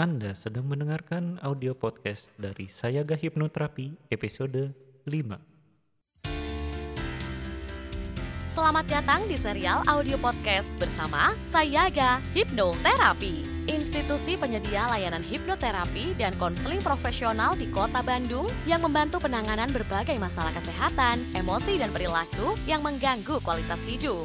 Anda sedang mendengarkan audio podcast dari Sayaga Hipnoterapi episode 5. Selamat datang di serial audio podcast bersama Sayaga Hipnoterapi, institusi penyedia layanan hipnoterapi dan konseling profesional di Kota Bandung yang membantu penanganan berbagai masalah kesehatan, emosi, dan perilaku yang mengganggu kualitas hidup.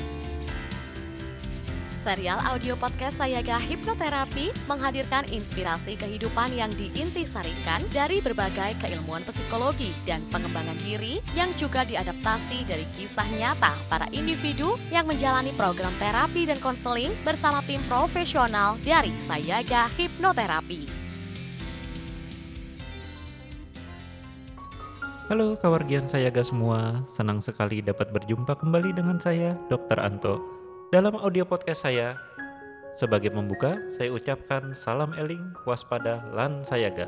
Serial audio podcast Sayaga Hipnoterapi menghadirkan inspirasi kehidupan yang diintisarikan dari berbagai keilmuan psikologi dan pengembangan diri yang juga diadaptasi dari kisah nyata para individu yang menjalani program terapi dan konseling bersama tim profesional dari Sayaga Hipnoterapi. Halo kawargian Sayaga semua, senang sekali dapat berjumpa kembali dengan saya, Dr. Anto dalam audio podcast saya, sebagai pembuka, saya ucapkan salam eling, waspada, lan sayaga.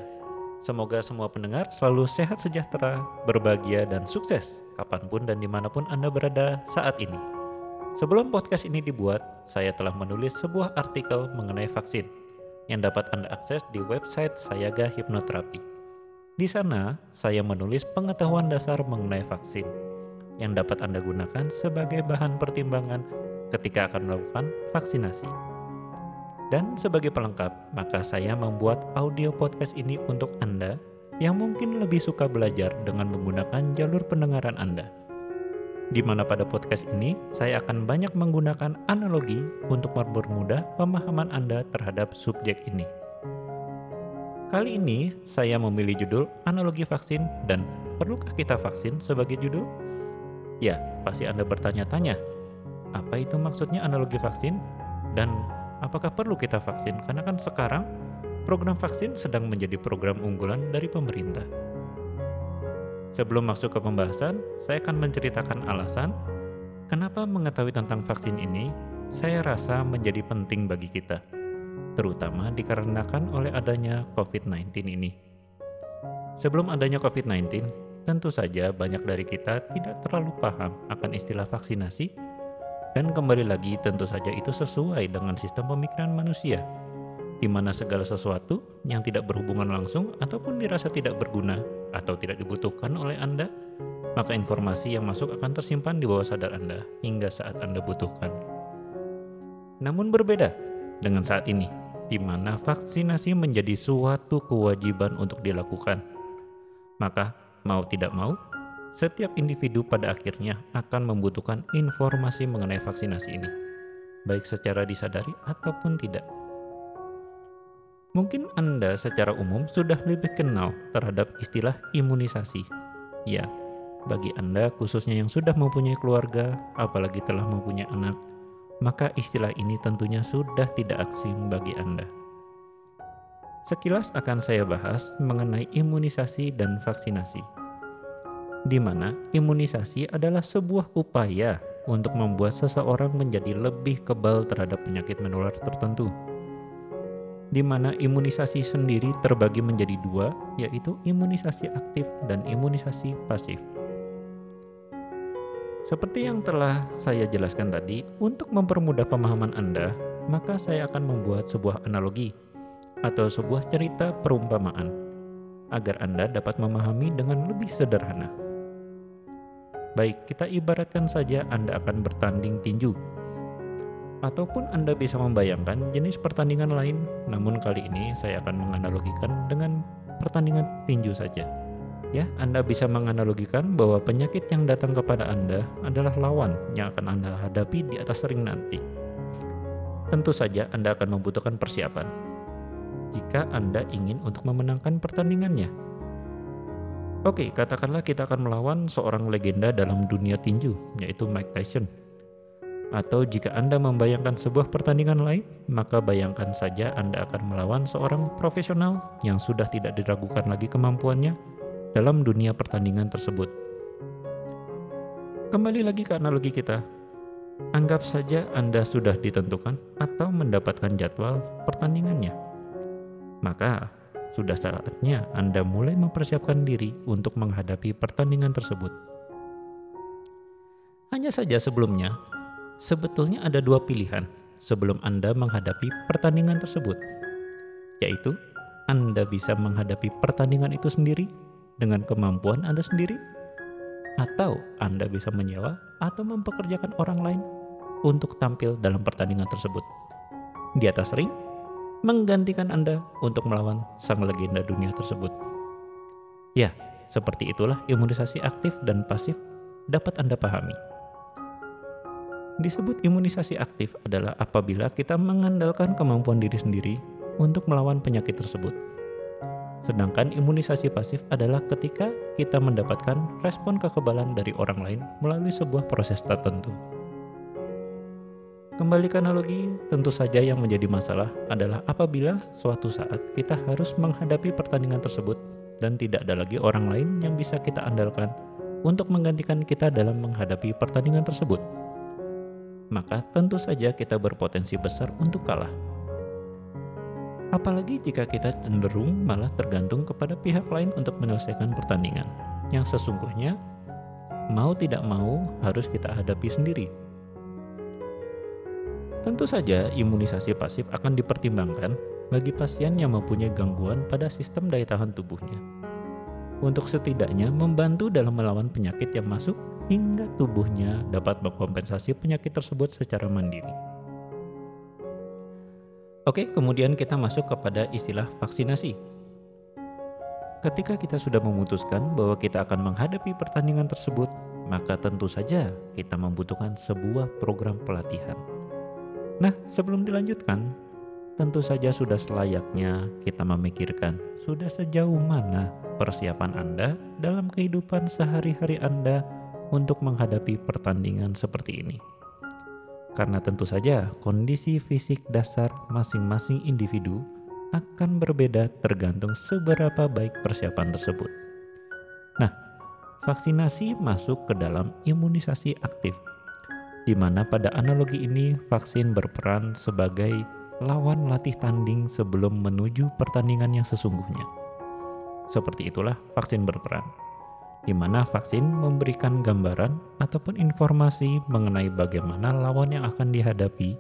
Semoga semua pendengar selalu sehat sejahtera, berbahagia, dan sukses kapan pun dan di mana pun Anda berada saat ini. Sebelum podcast ini dibuat, saya telah menulis sebuah artikel mengenai vaksin yang dapat Anda akses di website Sayaga Hipnoterapi. Di sana, saya menulis pengetahuan dasar mengenai vaksin yang dapat Anda gunakan sebagai bahan pertimbangan ketika akan melakukan vaksinasi. Dan sebagai pelengkap, maka saya membuat audio podcast ini untuk Anda yang mungkin lebih suka belajar dengan menggunakan jalur pendengaran Anda. Di mana pada podcast ini, saya akan banyak menggunakan analogi untuk mempermudah pemahaman Anda terhadap subjek ini. Kali ini, saya memilih judul analogi vaksin dan perlukah kita vaksin sebagai judul? Ya, pasti Anda bertanya-tanya, apa itu maksudnya analogi vaksin dan apakah perlu kita vaksin? Karena kan sekarang program vaksin sedang menjadi program unggulan dari pemerintah. Sebelum masuk ke pembahasan, saya akan menceritakan alasan kenapa mengetahui tentang vaksin ini saya rasa menjadi penting bagi kita, terutama dikarenakan oleh adanya COVID-19 ini. Sebelum adanya COVID-19, tentu saja banyak dari kita tidak terlalu paham akan istilah vaksinasi dan kembali lagi tentu saja itu sesuai dengan sistem pemikiran manusia, di mana segala sesuatu yang tidak berhubungan langsung ataupun dirasa tidak berguna atau tidak dibutuhkan oleh Anda, maka informasi yang masuk akan tersimpan di bawah sadar Anda hingga saat Anda butuhkan. Namun berbeda dengan saat ini, di mana vaksinasi menjadi suatu kewajiban untuk dilakukan. Maka, mau tidak mau, setiap individu pada akhirnya akan membutuhkan informasi mengenai vaksinasi ini, baik secara disadari ataupun tidak. Mungkin Anda secara umum sudah lebih kenal terhadap istilah imunisasi. Ya, bagi Anda khususnya yang sudah mempunyai keluarga, apalagi telah mempunyai anak, maka istilah ini tentunya sudah tidak asing bagi Anda. Sekilas akan saya bahas mengenai imunisasi dan vaksinasi di mana imunisasi adalah sebuah upaya untuk membuat seseorang menjadi lebih kebal terhadap penyakit menular tertentu. Di mana imunisasi sendiri terbagi menjadi dua, yaitu imunisasi aktif dan imunisasi pasif. Seperti yang telah saya jelaskan tadi, untuk mempermudah pemahaman Anda, maka saya akan membuat sebuah analogi atau sebuah cerita perumpamaan agar Anda dapat memahami dengan lebih sederhana. Baik, kita ibaratkan saja Anda akan bertanding tinju. Ataupun Anda bisa membayangkan jenis pertandingan lain, namun kali ini saya akan menganalogikan dengan pertandingan tinju saja. Ya, Anda bisa menganalogikan bahwa penyakit yang datang kepada Anda adalah lawan yang akan Anda hadapi di atas ring nanti. Tentu saja Anda akan membutuhkan persiapan. Jika Anda ingin untuk memenangkan pertandingannya, Oke, katakanlah kita akan melawan seorang legenda dalam dunia tinju, yaitu Mike Tyson. Atau jika Anda membayangkan sebuah pertandingan lain, maka bayangkan saja Anda akan melawan seorang profesional yang sudah tidak diragukan lagi kemampuannya dalam dunia pertandingan tersebut. Kembali lagi ke analogi kita. Anggap saja Anda sudah ditentukan atau mendapatkan jadwal pertandingannya. Maka, sudah saatnya Anda mulai mempersiapkan diri untuk menghadapi pertandingan tersebut. Hanya saja sebelumnya, sebetulnya ada dua pilihan sebelum Anda menghadapi pertandingan tersebut, yaitu Anda bisa menghadapi pertandingan itu sendiri dengan kemampuan Anda sendiri, atau Anda bisa menyewa atau mempekerjakan orang lain untuk tampil dalam pertandingan tersebut. Di atas ring, menggantikan Anda untuk melawan sang legenda dunia tersebut. Ya, seperti itulah imunisasi aktif dan pasif dapat Anda pahami. Disebut imunisasi aktif adalah apabila kita mengandalkan kemampuan diri sendiri untuk melawan penyakit tersebut. Sedangkan imunisasi pasif adalah ketika kita mendapatkan respon kekebalan dari orang lain melalui sebuah proses tertentu. Kembali ke analogi, tentu saja yang menjadi masalah adalah apabila suatu saat kita harus menghadapi pertandingan tersebut dan tidak ada lagi orang lain yang bisa kita andalkan untuk menggantikan kita dalam menghadapi pertandingan tersebut. Maka tentu saja kita berpotensi besar untuk kalah. Apalagi jika kita cenderung malah tergantung kepada pihak lain untuk menyelesaikan pertandingan, yang sesungguhnya mau tidak mau harus kita hadapi sendiri Tentu saja imunisasi pasif akan dipertimbangkan bagi pasien yang mempunyai gangguan pada sistem daya tahan tubuhnya. Untuk setidaknya membantu dalam melawan penyakit yang masuk hingga tubuhnya dapat mengkompensasi penyakit tersebut secara mandiri. Oke, kemudian kita masuk kepada istilah vaksinasi. Ketika kita sudah memutuskan bahwa kita akan menghadapi pertandingan tersebut, maka tentu saja kita membutuhkan sebuah program pelatihan Nah, sebelum dilanjutkan, tentu saja sudah selayaknya kita memikirkan sudah sejauh mana persiapan Anda dalam kehidupan sehari-hari Anda untuk menghadapi pertandingan seperti ini. Karena tentu saja kondisi fisik dasar masing-masing individu akan berbeda tergantung seberapa baik persiapan tersebut. Nah, vaksinasi masuk ke dalam imunisasi aktif di mana pada analogi ini vaksin berperan sebagai lawan latih tanding sebelum menuju pertandingan yang sesungguhnya. Seperti itulah vaksin berperan, di mana vaksin memberikan gambaran ataupun informasi mengenai bagaimana lawan yang akan dihadapi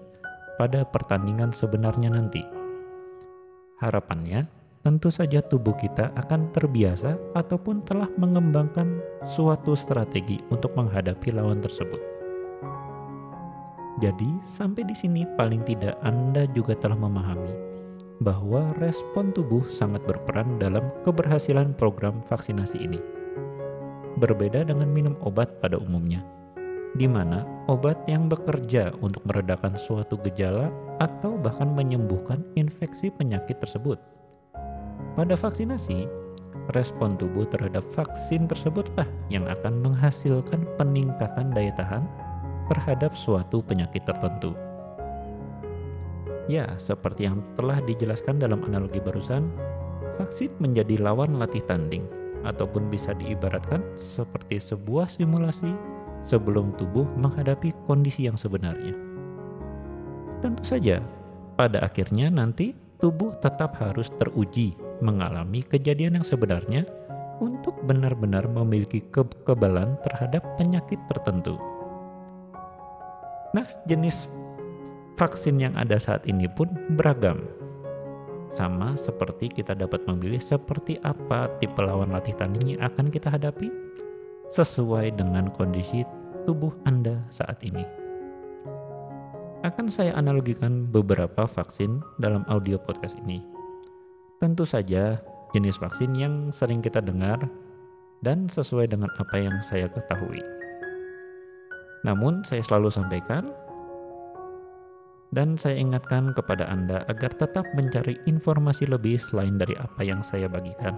pada pertandingan sebenarnya nanti. Harapannya, tentu saja tubuh kita akan terbiasa ataupun telah mengembangkan suatu strategi untuk menghadapi lawan tersebut. Jadi, sampai di sini paling tidak Anda juga telah memahami bahwa respon tubuh sangat berperan dalam keberhasilan program vaksinasi ini. Berbeda dengan minum obat pada umumnya, di mana obat yang bekerja untuk meredakan suatu gejala atau bahkan menyembuhkan infeksi penyakit tersebut. Pada vaksinasi, respon tubuh terhadap vaksin tersebutlah yang akan menghasilkan peningkatan daya tahan terhadap suatu penyakit tertentu. Ya, seperti yang telah dijelaskan dalam analogi barusan, vaksin menjadi lawan latih tanding ataupun bisa diibaratkan seperti sebuah simulasi sebelum tubuh menghadapi kondisi yang sebenarnya. Tentu saja, pada akhirnya nanti tubuh tetap harus teruji mengalami kejadian yang sebenarnya untuk benar-benar memiliki kekebalan terhadap penyakit tertentu. Nah, jenis vaksin yang ada saat ini pun beragam. Sama seperti kita dapat memilih seperti apa tipe lawan latih tanding yang akan kita hadapi sesuai dengan kondisi tubuh Anda saat ini. Akan saya analogikan beberapa vaksin dalam audio podcast ini. Tentu saja jenis vaksin yang sering kita dengar dan sesuai dengan apa yang saya ketahui. Namun saya selalu sampaikan dan saya ingatkan kepada Anda agar tetap mencari informasi lebih selain dari apa yang saya bagikan.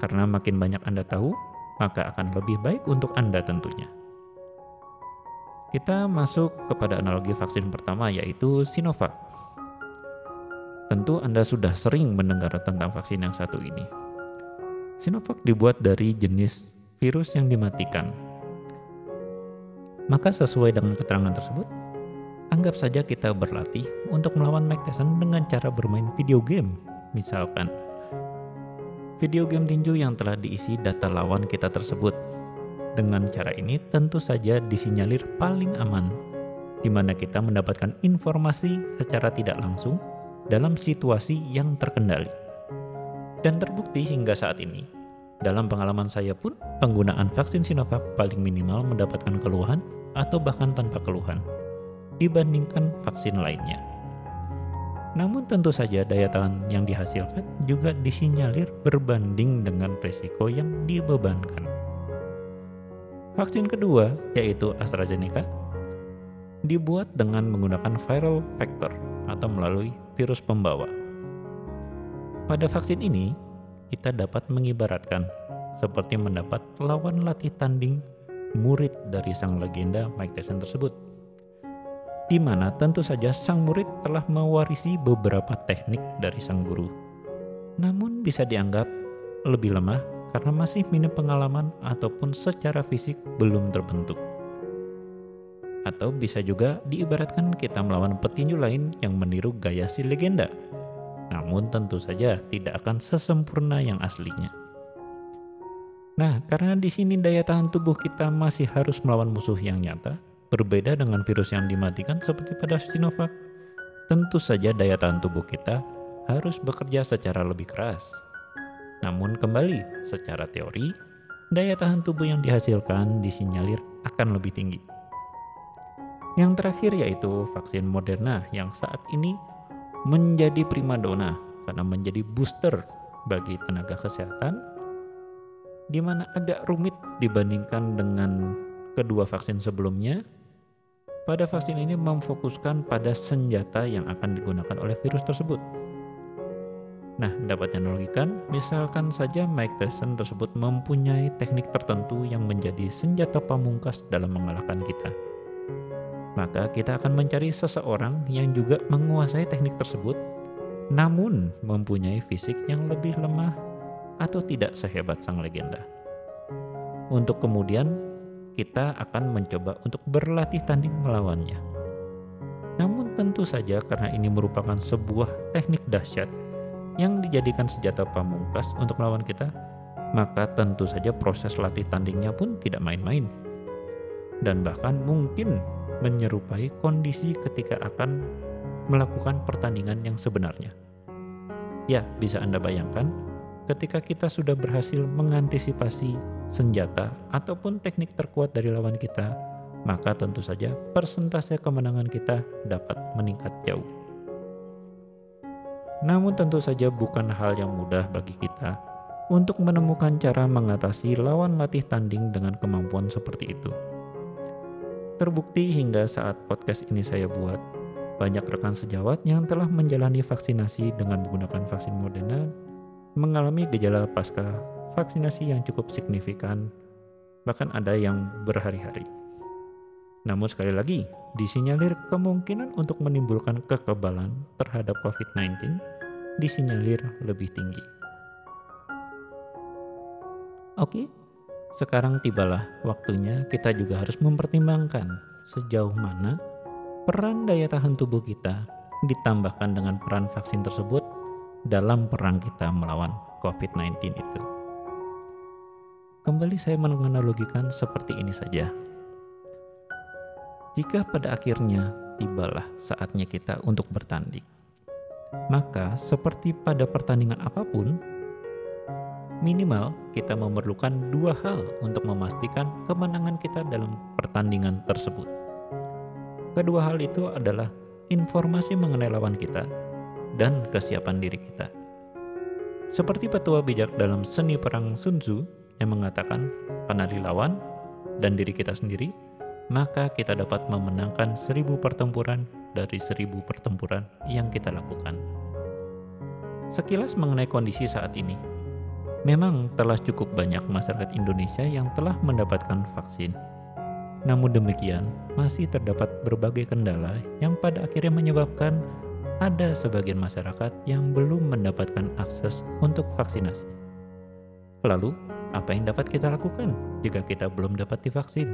Karena makin banyak Anda tahu, maka akan lebih baik untuk Anda tentunya. Kita masuk kepada analogi vaksin pertama yaitu Sinovac. Tentu Anda sudah sering mendengar tentang vaksin yang satu ini. Sinovac dibuat dari jenis virus yang dimatikan Maka sesuai dengan keterangan tersebut, anggap saja kita berlatih untuk melawan Mike Tyson dengan cara bermain video game. Misalkan, video game tinju yang telah diisi data lawan kita tersebut. Dengan cara ini tentu saja disinyalir paling aman, di mana kita mendapatkan informasi secara tidak langsung dalam situasi yang terkendali. Dan terbukti hingga saat ini, dalam pengalaman saya pun, penggunaan vaksin Sinovac paling minimal mendapatkan keluhan atau bahkan tanpa keluhan dibandingkan vaksin lainnya. Namun tentu saja daya tahan yang dihasilkan juga disinyalir berbanding dengan resiko yang dibebankan. Vaksin kedua, yaitu AstraZeneca, dibuat dengan menggunakan viral vector atau melalui virus pembawa. Pada vaksin ini, kita dapat mengibaratkan seperti mendapat lawan latih tanding murid dari sang legenda Mike Tyson tersebut. Di mana tentu saja sang murid telah mewarisi beberapa teknik dari sang guru. Namun bisa dianggap lebih lemah karena masih minim pengalaman ataupun secara fisik belum terbentuk. Atau bisa juga diibaratkan kita melawan petinju lain yang meniru gaya si legenda. Namun tentu saja tidak akan sesempurna yang aslinya. Nah, karena di sini daya tahan tubuh kita masih harus melawan musuh yang nyata, berbeda dengan virus yang dimatikan seperti pada Sinovac. Tentu saja daya tahan tubuh kita harus bekerja secara lebih keras. Namun kembali, secara teori, daya tahan tubuh yang dihasilkan disinyalir akan lebih tinggi. Yang terakhir yaitu vaksin Moderna yang saat ini menjadi primadona karena menjadi booster bagi tenaga kesehatan di mana agak rumit dibandingkan dengan kedua vaksin sebelumnya. Pada vaksin ini memfokuskan pada senjata yang akan digunakan oleh virus tersebut. Nah, dapat analogikan, misalkan saja Mike Tyson tersebut mempunyai teknik tertentu yang menjadi senjata pamungkas dalam mengalahkan kita. Maka kita akan mencari seseorang yang juga menguasai teknik tersebut, namun mempunyai fisik yang lebih lemah atau tidak sehebat sang legenda. Untuk kemudian, kita akan mencoba untuk berlatih tanding melawannya. Namun tentu saja karena ini merupakan sebuah teknik dahsyat yang dijadikan senjata pamungkas untuk melawan kita, maka tentu saja proses latih tandingnya pun tidak main-main. Dan bahkan mungkin menyerupai kondisi ketika akan melakukan pertandingan yang sebenarnya. Ya, bisa Anda bayangkan ketika kita sudah berhasil mengantisipasi senjata ataupun teknik terkuat dari lawan kita, maka tentu saja persentase kemenangan kita dapat meningkat jauh. Namun tentu saja bukan hal yang mudah bagi kita untuk menemukan cara mengatasi lawan latih tanding dengan kemampuan seperti itu. Terbukti hingga saat podcast ini saya buat, banyak rekan sejawat yang telah menjalani vaksinasi dengan menggunakan vaksin Moderna mengalami gejala pasca vaksinasi yang cukup signifikan, bahkan ada yang berhari-hari. Namun sekali lagi, disinyalir kemungkinan untuk menimbulkan kekebalan terhadap COVID-19 disinyalir lebih tinggi. Oke, sekarang tibalah waktunya kita juga harus mempertimbangkan sejauh mana peran daya tahan tubuh kita ditambahkan dengan peran vaksin tersebut dalam perang kita melawan COVID-19 itu. Kembali saya menganalogikan seperti ini saja. Jika pada akhirnya tibalah saatnya kita untuk bertanding, maka seperti pada pertandingan apa pun, minimal kita memerlukan dua hal untuk memastikan kemenangan kita dalam pertandingan tersebut. Kedua hal itu adalah informasi mengenai lawan kita dan kesiapan diri kita. Seperti petua bijak dalam seni perang Sun Tzu yang mengatakan, "Kenali lawan dan diri kita sendiri, maka kita dapat memenangkan seribu pertempuran dari seribu pertempuran yang kita lakukan. Sekilas mengenai kondisi saat ini, memang telah cukup banyak masyarakat Indonesia yang telah mendapatkan vaksin. Namun demikian, masih terdapat berbagai kendala yang pada akhirnya menyebabkan ada sebagian masyarakat yang belum mendapatkan akses untuk vaksinasi. Lalu, apa yang dapat kita lakukan jika kita belum dapat divaksin?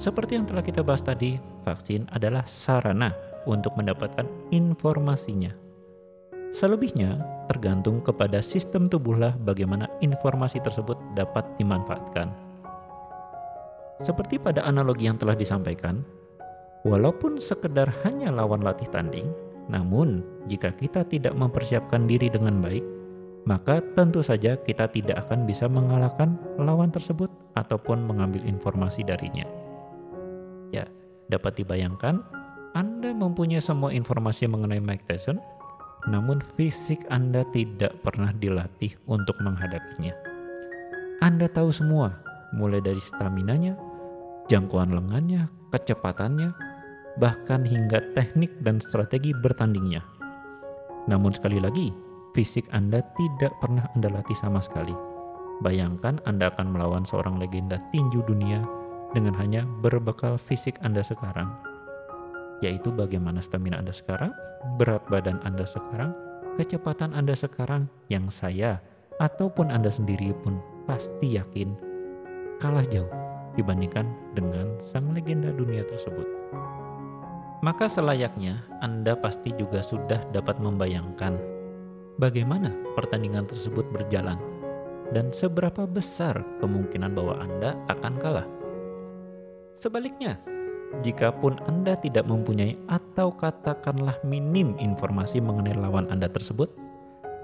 Seperti yang telah kita bahas tadi, vaksin adalah sarana untuk mendapatkan informasinya. Selebihnya tergantung kepada sistem tubuhlah bagaimana informasi tersebut dapat dimanfaatkan. Seperti pada analogi yang telah disampaikan, walaupun sekedar hanya lawan latih tanding, namun jika kita tidak mempersiapkan diri dengan baik, maka tentu saja kita tidak akan bisa mengalahkan lawan tersebut ataupun mengambil informasi darinya. Ya, dapat dibayangkan Anda mempunyai semua informasi mengenai Mike Tyson, namun fisik Anda tidak pernah dilatih untuk menghadapinya. Anda tahu semua, mulai dari staminanya, jangkauan lengannya, kecepatannya, bahkan hingga teknik dan strategi bertandingnya. Namun sekali lagi, fisik Anda tidak pernah Anda latih sama sekali. Bayangkan Anda akan melawan seorang legenda tinju dunia dengan hanya berbekal fisik Anda sekarang yaitu bagaimana stamina Anda sekarang, berat badan Anda sekarang, kecepatan Anda sekarang yang saya ataupun Anda sendiri pun pasti yakin kalah jauh dibandingkan dengan sang legenda dunia tersebut. Maka selayaknya Anda pasti juga sudah dapat membayangkan bagaimana pertandingan tersebut berjalan dan seberapa besar kemungkinan bahwa Anda akan kalah. Sebaliknya, Jikapun Anda tidak mempunyai atau katakanlah minim informasi mengenai lawan Anda tersebut,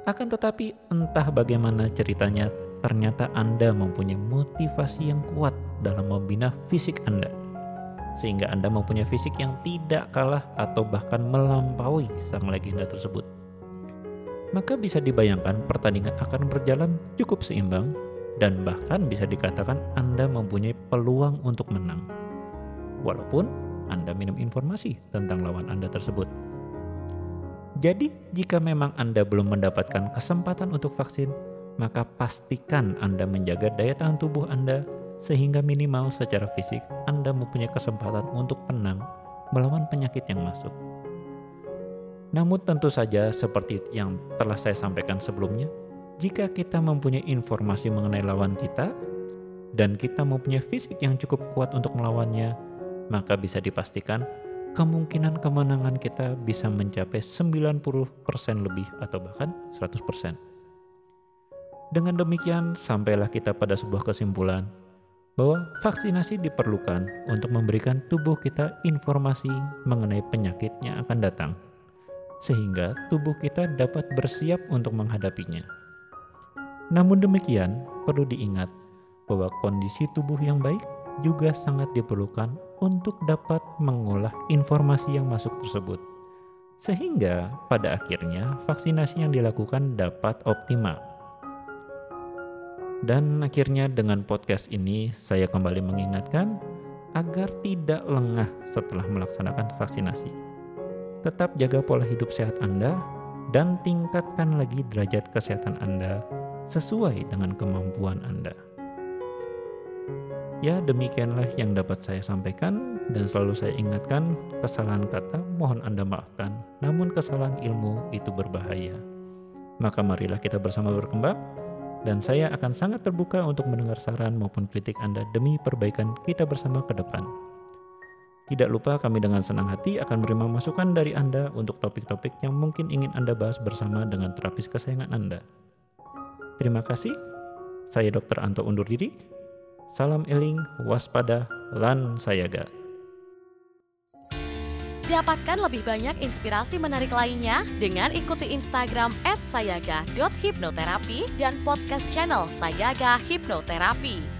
akan tetapi entah bagaimana ceritanya, ternyata Anda mempunyai motivasi yang kuat dalam membina fisik Anda. Sehingga Anda mempunyai fisik yang tidak kalah atau bahkan melampaui sang legenda tersebut. Maka bisa dibayangkan pertandingan akan berjalan cukup seimbang dan bahkan bisa dikatakan Anda mempunyai peluang untuk menang walaupun Anda minum informasi tentang lawan Anda tersebut. Jadi, jika memang Anda belum mendapatkan kesempatan untuk vaksin, maka pastikan Anda menjaga daya tahan tubuh Anda sehingga minimal secara fisik Anda mempunyai kesempatan untuk menang melawan penyakit yang masuk. Namun tentu saja seperti yang telah saya sampaikan sebelumnya, jika kita mempunyai informasi mengenai lawan kita dan kita mempunyai fisik yang cukup kuat untuk melawannya, maka bisa dipastikan kemungkinan kemenangan kita bisa mencapai 90% lebih atau bahkan 100%. Dengan demikian, sampailah kita pada sebuah kesimpulan bahwa vaksinasi diperlukan untuk memberikan tubuh kita informasi mengenai penyakit yang akan datang, sehingga tubuh kita dapat bersiap untuk menghadapinya. Namun demikian, perlu diingat bahwa kondisi tubuh yang baik juga sangat diperlukan untuk dapat mengolah informasi yang masuk tersebut. Sehingga pada akhirnya vaksinasi yang dilakukan dapat optimal. Dan akhirnya dengan podcast ini saya kembali mengingatkan agar tidak lengah setelah melaksanakan vaksinasi. Tetap jaga pola hidup sehat Anda dan tingkatkan lagi derajat kesehatan Anda sesuai dengan kemampuan Anda. Ya, demikianlah yang dapat saya sampaikan dan selalu saya ingatkan kesalahan kata mohon Anda maafkan, namun kesalahan ilmu itu berbahaya. Maka marilah kita bersama berkembang dan saya akan sangat terbuka untuk mendengar saran maupun kritik Anda demi perbaikan kita bersama ke depan. Tidak lupa kami dengan senang hati akan menerima masukan dari Anda untuk topik-topik yang mungkin ingin Anda bahas bersama dengan terapis kesayangan Anda. Terima kasih. Saya Dr. Anto undur diri. Salam eling, waspada, lan sayaga. Dapatkan lebih banyak inspirasi menarik lainnya dengan ikuti Instagram @sayaga.hipnoterapi dan podcast channel Sayaga Hipnoterapi.